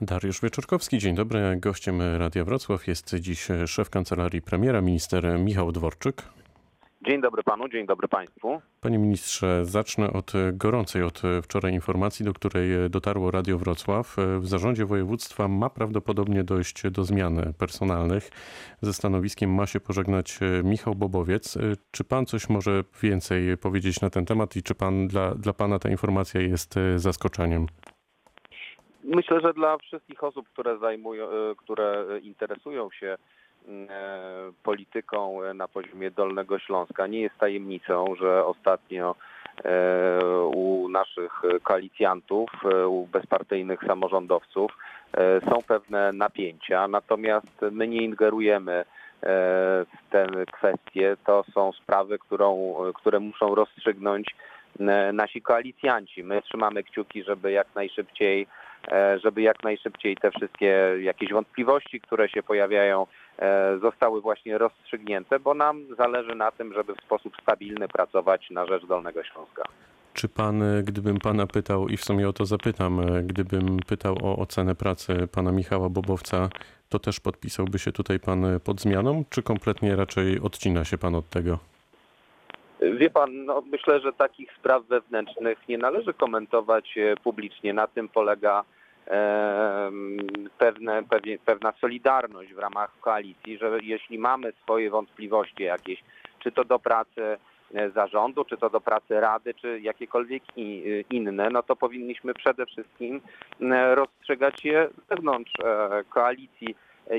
Dariusz Wieczorkowski, dzień dobry. Gościem Radia Wrocław jest dziś szef kancelarii premiera, minister Michał Dworczyk. Dzień dobry panu, dzień dobry państwu. Panie ministrze, zacznę od gorącej od wczoraj informacji, do której dotarło Radio Wrocław. W zarządzie województwa ma prawdopodobnie dojść do zmian personalnych. Ze stanowiskiem ma się pożegnać Michał Bobowiec. Czy pan coś może więcej powiedzieć na ten temat i czy pan, dla, dla pana ta informacja jest zaskoczeniem? Myślę, że dla wszystkich osób, które zajmują, które interesują się polityką na poziomie Dolnego Śląska, nie jest tajemnicą, że ostatnio u naszych koalicjantów, u bezpartyjnych samorządowców są pewne napięcia, natomiast my nie ingerujemy w te kwestie. To są sprawy, którą, które muszą rozstrzygnąć nasi koalicjanci. My trzymamy kciuki, żeby jak najszybciej żeby jak najszybciej te wszystkie jakieś wątpliwości, które się pojawiają, zostały właśnie rozstrzygnięte, bo nam zależy na tym, żeby w sposób stabilny pracować na rzecz Dolnego Śląska. Czy pan, gdybym pana pytał, i w sumie o to zapytam, gdybym pytał o ocenę pracy pana Michała Bobowca, to też podpisałby się tutaj pan pod zmianą, czy kompletnie raczej odcina się pan od tego? Wie pan, no myślę, że takich spraw wewnętrznych nie należy komentować publicznie. Na tym polega pewne, pewna solidarność w ramach koalicji, że jeśli mamy swoje wątpliwości jakieś, czy to do pracy zarządu, czy to do pracy rady, czy jakiekolwiek inne, no to powinniśmy przede wszystkim rozstrzygać je wewnątrz koalicji.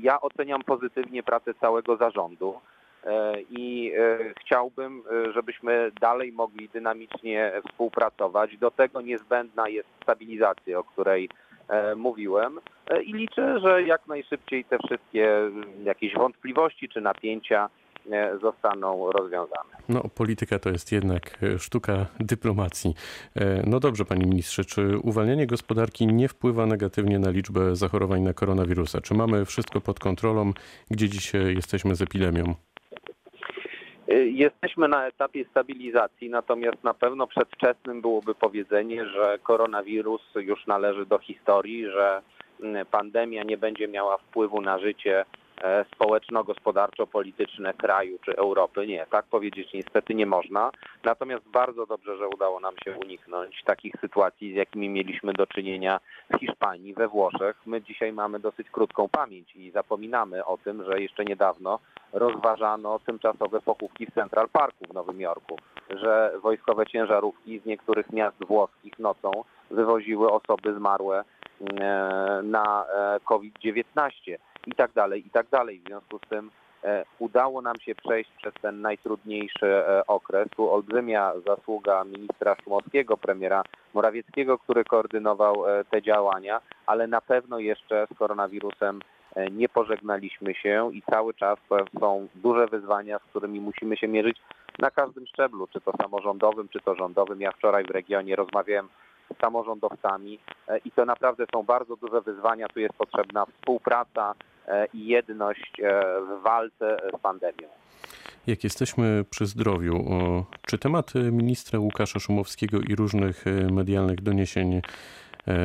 Ja oceniam pozytywnie pracę całego zarządu i chciałbym, żebyśmy dalej mogli dynamicznie współpracować. Do tego niezbędna jest stabilizacja, o której mówiłem i liczę, że jak najszybciej te wszystkie jakieś wątpliwości czy napięcia zostaną rozwiązane. No, polityka to jest jednak sztuka dyplomacji. No dobrze, panie ministrze, czy uwalnianie gospodarki nie wpływa negatywnie na liczbę zachorowań na koronawirusa? Czy mamy wszystko pod kontrolą, gdzie dziś jesteśmy z epidemią? Jesteśmy na etapie stabilizacji, natomiast na pewno przedwczesnym byłoby powiedzenie, że koronawirus już należy do historii, że pandemia nie będzie miała wpływu na życie społeczno-gospodarczo-polityczne kraju czy Europy. Nie, tak powiedzieć niestety nie można. Natomiast bardzo dobrze, że udało nam się uniknąć takich sytuacji, z jakimi mieliśmy do czynienia w Hiszpanii, we Włoszech. My dzisiaj mamy dosyć krótką pamięć i zapominamy o tym, że jeszcze niedawno rozważano tymczasowe pochówki w Central Parku w Nowym Jorku, że wojskowe ciężarówki z niektórych miast włoskich nocą wywoziły osoby zmarłe na COVID-19 i tak dalej, i tak dalej. W związku z tym udało nam się przejść przez ten najtrudniejszy okres. Tu olbrzymia zasługa ministra Szumowskiego, premiera Morawieckiego, który koordynował te działania, ale na pewno jeszcze z koronawirusem nie pożegnaliśmy się i cały czas są duże wyzwania, z którymi musimy się mierzyć na każdym szczeblu, czy to samorządowym, czy to rządowym. Ja wczoraj w regionie rozmawiałem z samorządowcami i to naprawdę są bardzo duże wyzwania. Tu jest potrzebna współpraca i jedność w walce z pandemią. Jak jesteśmy przy zdrowiu, czy temat ministra Łukasza Szumowskiego i różnych medialnych doniesień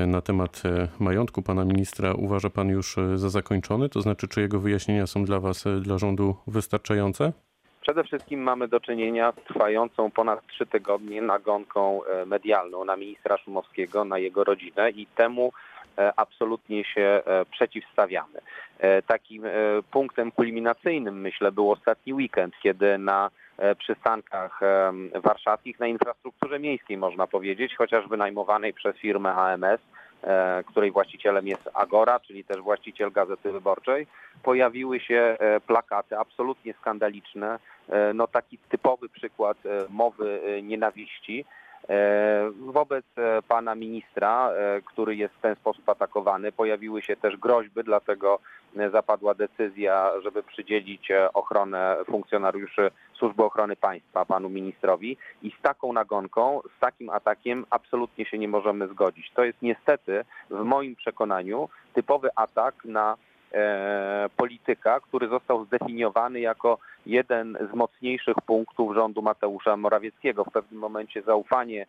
na temat majątku pana ministra uważa pan już za zakończony? To znaczy, czy jego wyjaśnienia są dla was, dla rządu wystarczające? Przede wszystkim mamy do czynienia z trwającą ponad trzy tygodnie nagonką medialną na ministra Szumowskiego, na jego rodzinę i temu absolutnie się przeciwstawiamy. Takim punktem kulminacyjnym, myślę, był ostatni weekend, kiedy na przystankach warszawskich, na infrastrukturze miejskiej, można powiedzieć, chociaż wynajmowanej przez firmę AMS, której właścicielem jest Agora, czyli też właściciel Gazety Wyborczej, pojawiły się plakaty absolutnie skandaliczne, no taki typowy przykład mowy nienawiści wobec pana ministra, który jest w ten sposób atakowany. Pojawiły się też groźby, dlatego zapadła decyzja, żeby przydzielić ochronę funkcjonariuszy Służby Ochrony Państwa panu ministrowi i z taką nagonką, z takim atakiem absolutnie się nie możemy zgodzić. To jest niestety w moim przekonaniu typowy atak na polityka, który został zdefiniowany jako jeden z mocniejszych punktów rządu Mateusza Morawieckiego. W pewnym momencie zaufanie e,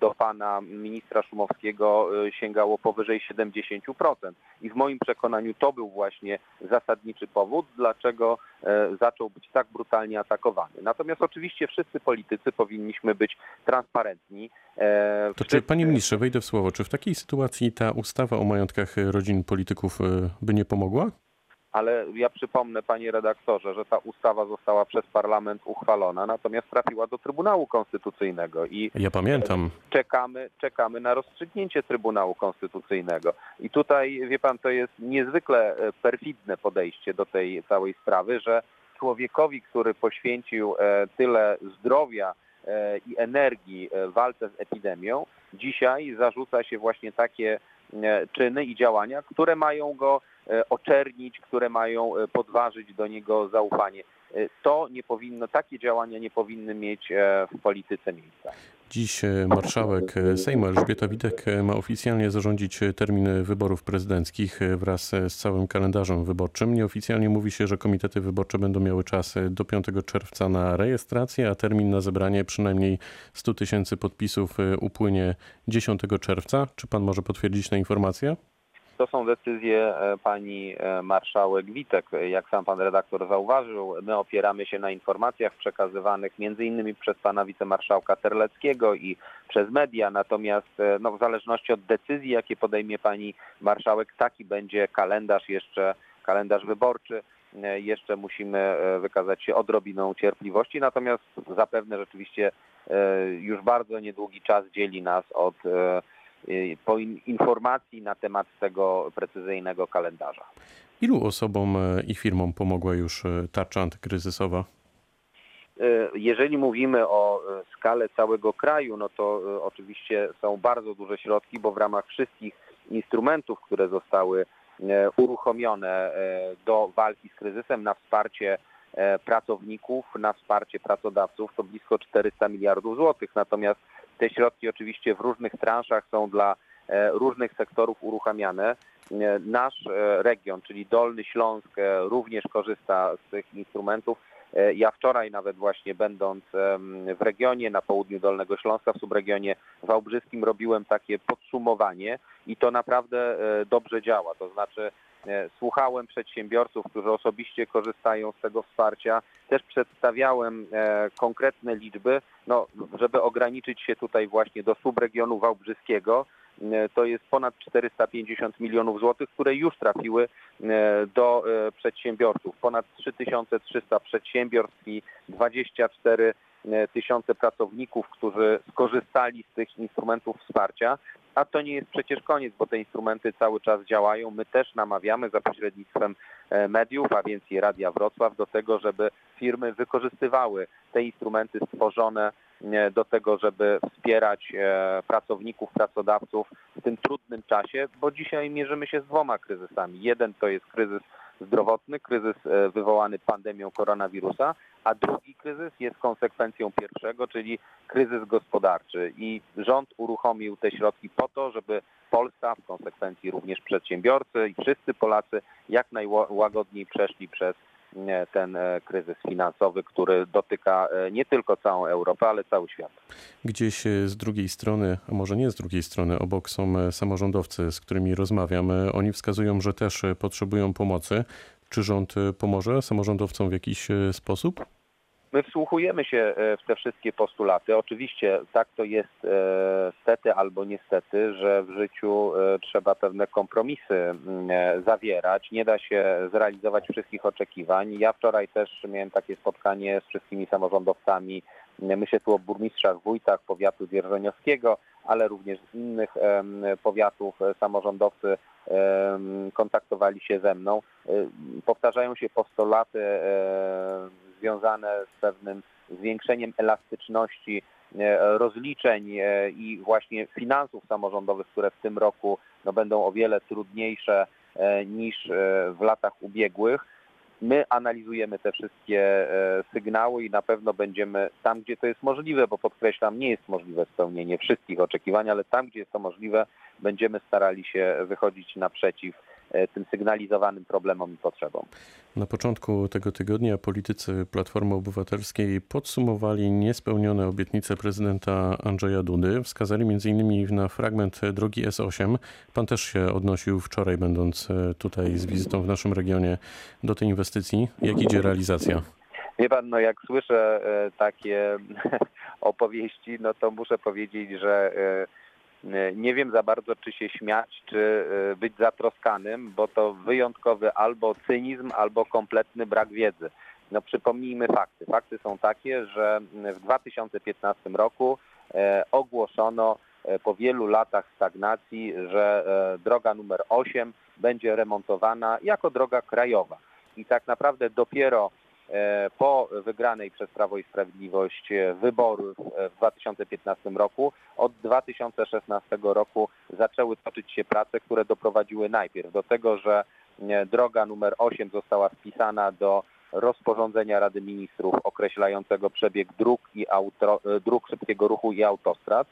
do pana ministra Szumowskiego e, sięgało powyżej 70%. I w moim przekonaniu to był właśnie zasadniczy powód, dlaczego e, zaczął być tak brutalnie atakowany. Natomiast oczywiście wszyscy politycy powinniśmy być transparentni. E, To czy, panie ministrze, wejdę w słowo, czy w takiej sytuacji ta ustawa o majątkach e, rodzin polityków e, by nie pomogła? Ale ja przypomnę, panie redaktorze, że ta ustawa została przez parlament uchwalona, natomiast trafiła do Trybunału Konstytucyjnego i Ja pamiętam. czekamy, czekamy na rozstrzygnięcie Trybunału Konstytucyjnego. I tutaj, wie pan, to jest niezwykle e, perfidne podejście do tej całej sprawy, że człowiekowi, który poświęcił e, tyle zdrowia e, i energii w walce z epidemią, dzisiaj zarzuca się właśnie takie czyny i działania, które mają go oczernić, które mają e, podważyć do niego zaufanie. E, To nie powinno, takie działania nie powinny mieć e, w polityce miejsca. Dziś e, marszałek e, Sejmu Elżbieta Witek e, ma oficjalnie zarządzić e, termin wyborów prezydenckich e, wraz e, z całym kalendarzem wyborczym. Nieoficjalnie mówi się, że komitety wyborcze będą miały czas e, do 5 czerwca na rejestrację, a termin na zebranie przynajmniej 100 tysięcy podpisów e, upłynie 10 czerwca. Czy pan może potwierdzić tę informację? To są decyzje e, pani e, marszałek Witek. Jak sam pan redaktor zauważył, my opieramy się na informacjach przekazywanych innymi przez pana wicemarszałka Terleckiego i przez media, natomiast e, no, w zależności od decyzji, jakie podejmie pani marszałek, taki będzie kalendarz jeszcze, kalendarz wyborczy. Jeszcze musimy wykazać się odrobiną cierpliwości, natomiast zapewne rzeczywiście już bardzo niedługi czas dzieli nas od po in- informacji na temat tego precyzyjnego kalendarza. Ilu osobom e, i firmom pomogła już e, tarcza antykryzysowa? Y, Jeżeli mówimy o y, skalę całego kraju, no to y, oczywiście są bardzo duże środki, bo w ramach wszystkich instrumentów, które zostały e, uruchomione e, do walki z kryzysem na wsparcie e, pracowników, na wsparcie pracodawców, to blisko 400 miliardów złotych. Natomiast te środki oczywiście w różnych transzach są dla e, różnych sektorów uruchamiane. E, Nasz e, region, czyli Dolny Śląsk, również korzysta z tych instrumentów. Ja wczoraj nawet właśnie będąc w regionie na południu Dolnego Śląska, w subregionie wałbrzyskim robiłem takie podsumowanie i to naprawdę dobrze działa. To znaczy słuchałem przedsiębiorców, którzy osobiście korzystają z tego wsparcia. Też przedstawiałem e, konkretne liczby, no, żeby ograniczyć się tutaj właśnie do subregionu wałbrzyskiego. E, To jest ponad 450 milionów złotych, które już trafiły e, do e, przedsiębiorców. Ponad 3300 przedsiębiorstw i 24 e, tysiące pracowników, którzy skorzystali z tych instrumentów wsparcia. A to nie jest przecież koniec, bo te instrumenty cały czas działają. My też namawiamy za pośrednictwem e, mediów, a więc i Radia Wrocław, do tego, żeby firmy wykorzystywały te instrumenty stworzone e, do tego, żeby wspierać e, pracowników, pracodawców w tym trudnym czasie, bo dzisiaj mierzymy się z dwoma kryzysami. Jeden to jest kryzys zdrowotny, kryzys e, wywołany pandemią koronawirusa, a drugi kryzys jest konsekwencją pierwszego, czyli kryzys gospodarczy. I rząd uruchomił te środki po to, żeby Polska, w konsekwencji również przedsiębiorcy i wszyscy Polacy jak najłagodniej przeszli przez ten e, kryzys finansowy, który dotyka e, nie tylko całą Europę, ale cały świat. Gdzieś e, z drugiej strony, a może nie z drugiej strony, obok są samorządowcy, z którymi rozmawiam. Oni wskazują, że też potrzebują pomocy. Czy rząd pomoże samorządowcom w jakiś sposób? My wsłuchujemy się e, w te wszystkie postulaty. Oczywiście tak to jest e, stety albo niestety, że w życiu e, trzeba pewne kompromisy mm, zawierać. Nie da się zrealizować wszystkich oczekiwań. Ja wczoraj też miałem takie spotkanie z wszystkimi samorządowcami. Myślę tu o burmistrzach, wójtach powiatu dzierżoniowskiego, ale również z innych powiatów samorządowcy kontaktowali się ze mną. Powtarzają się postulaty związane z pewnym zwiększeniem elastyczności e, rozliczeń e, i właśnie finansów samorządowych, które w tym roku no, będą o wiele trudniejsze e, niż w latach ubiegłych. My analizujemy te wszystkie sygnały i na pewno będziemy tam, gdzie to jest możliwe, bo podkreślam, nie jest możliwe spełnienie wszystkich oczekiwań, ale tam, gdzie jest to możliwe, będziemy starali się wychodzić naprzeciw tym sygnalizowanym problemom i potrzebom. Na początku tego tygodnia politycy Platformy Obywatelskiej podsumowali niespełnione obietnice prezydenta Andrzeja Dudy. Wskazali m.in. na fragment drogi S8. Pan też się odnosił wczoraj, będąc e, tutaj z wizytą w naszym regionie do tej inwestycji. Jak idzie realizacja? Wie pan, no jak słyszę e, takie opowieści, no to muszę powiedzieć, że e, nie wiem za bardzo, czy się śmiać, czy e, być zatroskanym, bo to wyjątkowy albo cynizm, albo kompletny brak wiedzy. No przypomnijmy fakty. Fakty są takie, że w 2015 roku ogłoszono po wielu latach stagnacji, że droga numer 8 będzie remontowana jako droga krajowa. I tak naprawdę dopiero E, po wygranej przez Prawo i Sprawiedliwość e, wyborów w 2015 roku. Od 2016 roku zaczęły toczyć się prace, które doprowadziły najpierw do tego, że e, droga numer 8 została wpisana do rozporządzenia Rady Ministrów określającego przebieg dróg, i auto, dróg szybkiego ruchu i autostrad.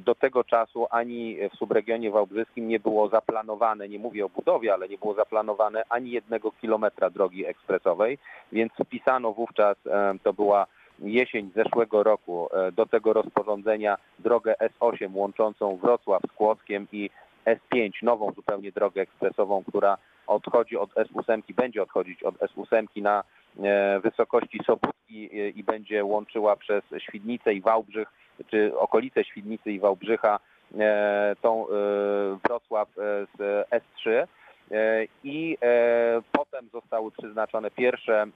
Do tego czasu ani w subregionie wałbrzyskim nie było zaplanowane, nie mówię o budowie, ale nie było zaplanowane ani jednego kilometra drogi ekspresowej, więc wpisano wówczas, to była jesień zeszłego roku, e, do tego rozporządzenia drogę S8 łączącą Wrocław z Kłodzkiem i S5, nową zupełnie drogę ekspresową, która odchodzi od S8, będzie odchodzić od S8 na e, wysokości Sobótki e, i będzie łączyła przez Świdnicę i Wałbrzych czy okolice Świdnicy i Wałbrzycha e, tą e, Wrocław e, z S3 i potem zostały przyznaczone pierwsze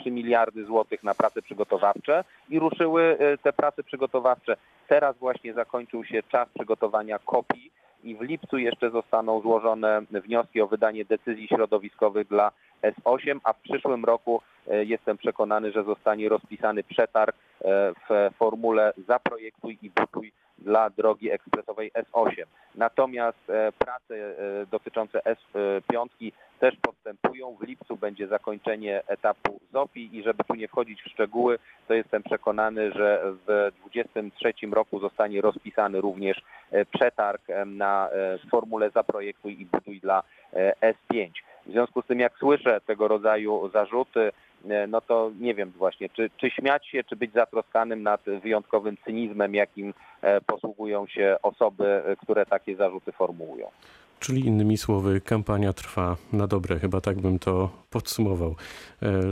3 miliardy złotych na prace przygotowawcze i ruszyły te prace przygotowawcze. Teraz właśnie zakończył się czas przygotowania kopii i w lipcu jeszcze zostaną złożone wnioski o wydanie decyzji środowiskowych dla S8, a w przyszłym roku jestem przekonany, że zostanie rozpisany przetarg E, w formule zaprojektuj i buduj dla drogi ekspresowej S8. Natomiast e, prace e, dotyczące S5 też postępują. W lipcu będzie zakończenie etapu ZOPI i żeby tu nie wchodzić w szczegóły, to jestem przekonany, że w 2023 roku zostanie rozpisany również przetarg na formule zaprojektuj i buduj dla S5. W związku z tym, jak słyszę tego rodzaju zarzuty, E, no to nie wiem właśnie, czy, czy śmiać się, czy być zatroskanym nad wyjątkowym cynizmem, jakim e, posługują się osoby, e, które takie zarzuty formułują. Czyli innymi słowy, kampania trwa na dobre, chyba tak bym to podsumował.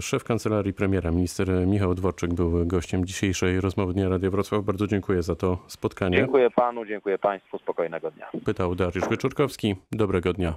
Szef kancelarii premiera, minister Michał Dworczyk, był gościem dzisiejszej rozmowy Dnia Radia Wrocław. Bardzo dziękuję za to spotkanie. Dziękuję panu, dziękuję państwu, spokojnego dnia. Pytał Dariusz Wieczorkowski. Dobrego dnia.